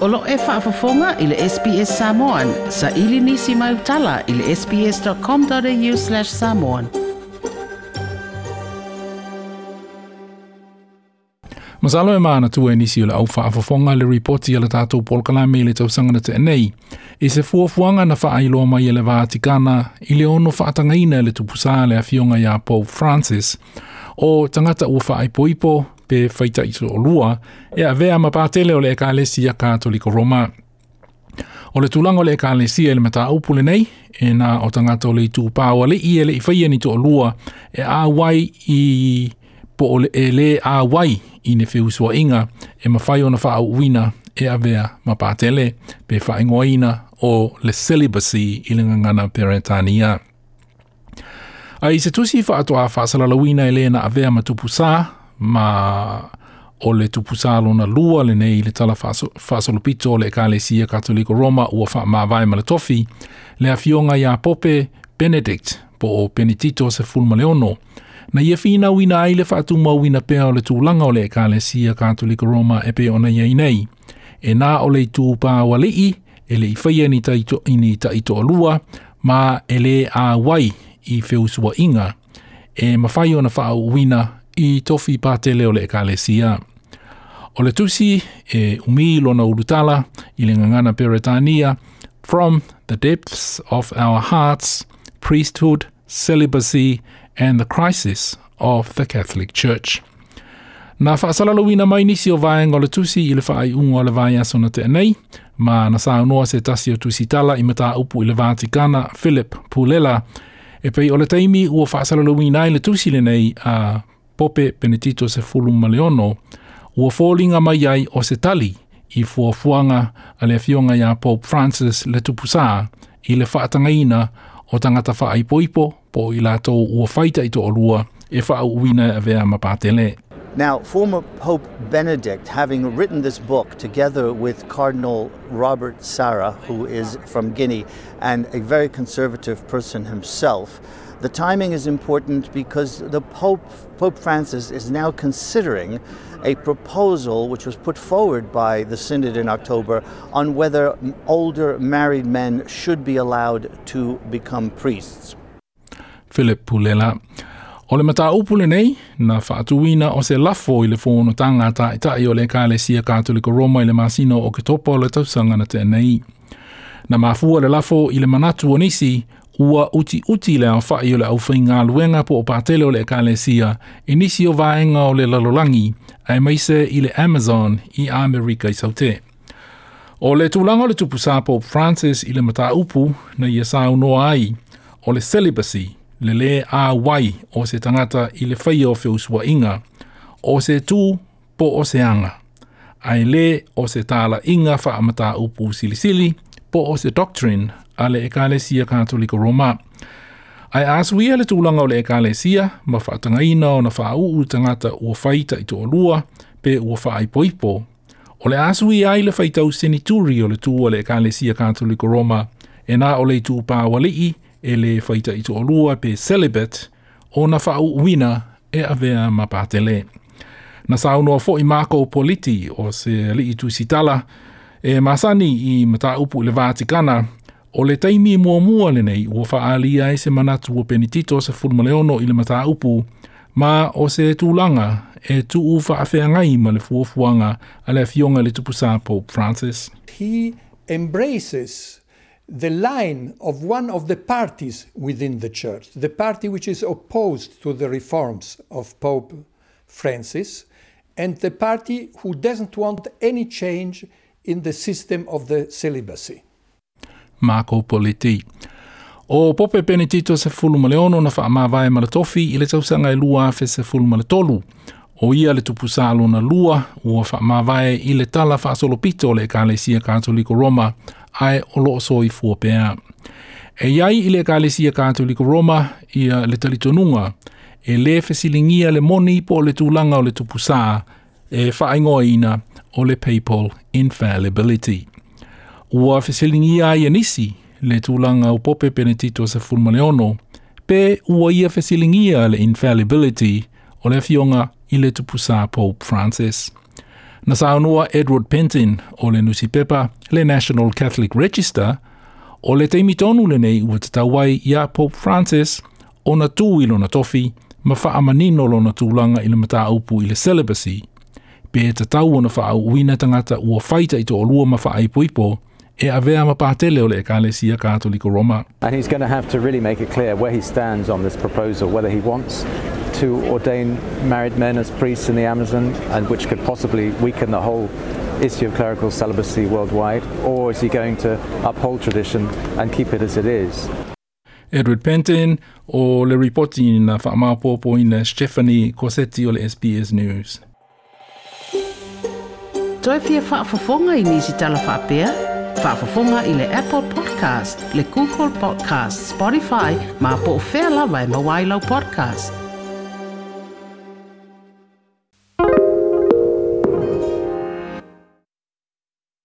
Olo e whaafafonga i le SPS Samoan. Sa ili nisi mai utala i le sps.com.au slash samoan. Masalo e maana tu e nisi o le au whaafafonga le reporti i le tātou polkala me le tausanga na te enei. I se fuafuanga na wha ailoa mai i e le Vatikana, i le ono whaatanga ina le tupusa le afionga ia Pope Francis. O tangata ua poipo pe faita iso o lua, e a vea mapatele o le ekalesia katoliko Roma. O le tulango le ekalesia ele mata upule nei, e na o tangata o le itu pāua le i ele i faia ni to o lua, e a wai i po o le e a wai i ne feusua inga, e mawhai ona wha uina e a vea mapatele pe wha o le celibacy i le ngangana peretania. Ai se tusi fa atoa fa sala lawina ele na avea matupu saa, ma o le tupusalo na lua le nei le tala fasolopito faso le ekalesia katoliko roma ua faamavae ma le tofi le afioga iā pope benedict po o penitito se fulma le ono na ia finauina ai le faatumauina pea o le tulaga o le ekalesia katoliko roma e pe ona iai nei e na o le itu pāualii e le i faia ini taʻitoʻalua ma e lē auai i feusuaʻiga e mafai ona faauuina i tofi pātele o le ekalesia. O le tusi e umi lona ulutala i le ngangana peretania from the depths of our hearts, priesthood, celibacy and the crisis of the Catholic Church. Nā whaasalalawina mai nisi o vaenga o le tusi i le whaai unga o le vai asona te nei, ma na saunoa se tasi o tusi tala i mata upu i le Vatikana, Philip Pulela, e pei o le taimi ua whaasalalawina i le tusi le nei a pope Benedito se fulu maleono, ua fōlinga mai ai o se tali i fuafuanga a le fionga ia Pope Francis le tupusā i le whaatangaina o tangata wha ai poipo po i lātou ua whaita i to olua e wha uina a vea mapātele. Now, former Pope Benedict, having written this book together with Cardinal Robert Sara, who is from Guinea and a very conservative person himself, The timing is important because the Pope, Pope Francis is now considering a proposal which was put forward by the Synod in October on whether older married men should be allowed to become priests. Philip Pulela. O le mata upule nei, na whaatuina o se lafo i le whono tangata i tai o le kālesia kātolika Roma i le masino o ke topa o le tausanga na tēnei. Na mafua le lafo i le manatu o nisi, ua uti uti le awha i le awhai ngā luenga po o pātele o le kālesia, e nisi o vāenga o le lalolangi, ai maise i le Amazon i Amerika i saute. O le tūlanga o le tupu po Francis i le mata upu na i asā unoa ai, o le celibacy, le le a wai o se tangata i le whai o whiusua inga, o se tū po o se anga. Ai le o se tāla inga wha amata upu silisili, sili, po o se doctrine a le ekalesia katoliko roma ae asuia le tulaga o le ekalesia ma na ona faauu tagata ua faita i toʻalua pe ua faaipoipo o le asuia ai le faitau senituri o le tū o le ekalesia katoliko roma e na o le itupāualii e le faita i toʻalua pe celibet ona wina e avea ma patele na saunoa foʻi makou politi o se alii tusitala E masani i mata upu le Vatikana o le taimi mua mua le nei ua whaalia se manatu o se fulmaleono i le mata upu ma o se tūlanga e tu u ma le fuafuanga a le fionga le tupusā Pope Francis. He embraces the line of one of the parties within the church, the party which is opposed to the reforms of Pope Francis, and the party who doesn't want any change in the system of the celibacy. Marco Politi. O Pope Benedito se fulu ma leono na wha ma vai maratofi i le tau sanga i e lua fe se fulu ma tolu. O ia le tupu salo na lua ua wha ma vai i le tala wha solo pito le kalesia katoliko Roma ai o lo so i fuopea. E iai i le kalesia katoliko Roma i le talitonunga e le fe silingia le moni po le tulanga o le tupu saa e whaingoina o le people infallibility. Ua whesilingi a i anisi le tūlanga o pope Benedito sa fulmaneono, pe ua ia whesilingi a le infallibility o le fionga i le tupusa Pope Francis. Na saunua Edward Penton o le Nusi le National Catholic Register, o le teimitonu le nei ua tatawai ia Pope Francis o na tū i lona tofi, ma wha amanino lona tūlanga i le mata i le celibacy, pe te ona wha au ua whaita i tō ma wha e avea ma pātele o le ekalesia katoliko Roma. And he's going to have to really make it clear where he stands on this proposal, whether he wants to ordain married men as priests in the Amazon, and which could possibly weaken the whole issue of clerical celibacy worldwide, or is he going to uphold tradition and keep it as it is? Edward Penton the reporting ripoti na whaamapōpoina Stephanie Cossetti o SBS News. je pia whaafafonga i nisi talawhapea. Whaafafonga i le Apple Podcast, le Google Podcast, Spotify, ma po o whea lawa e podcast.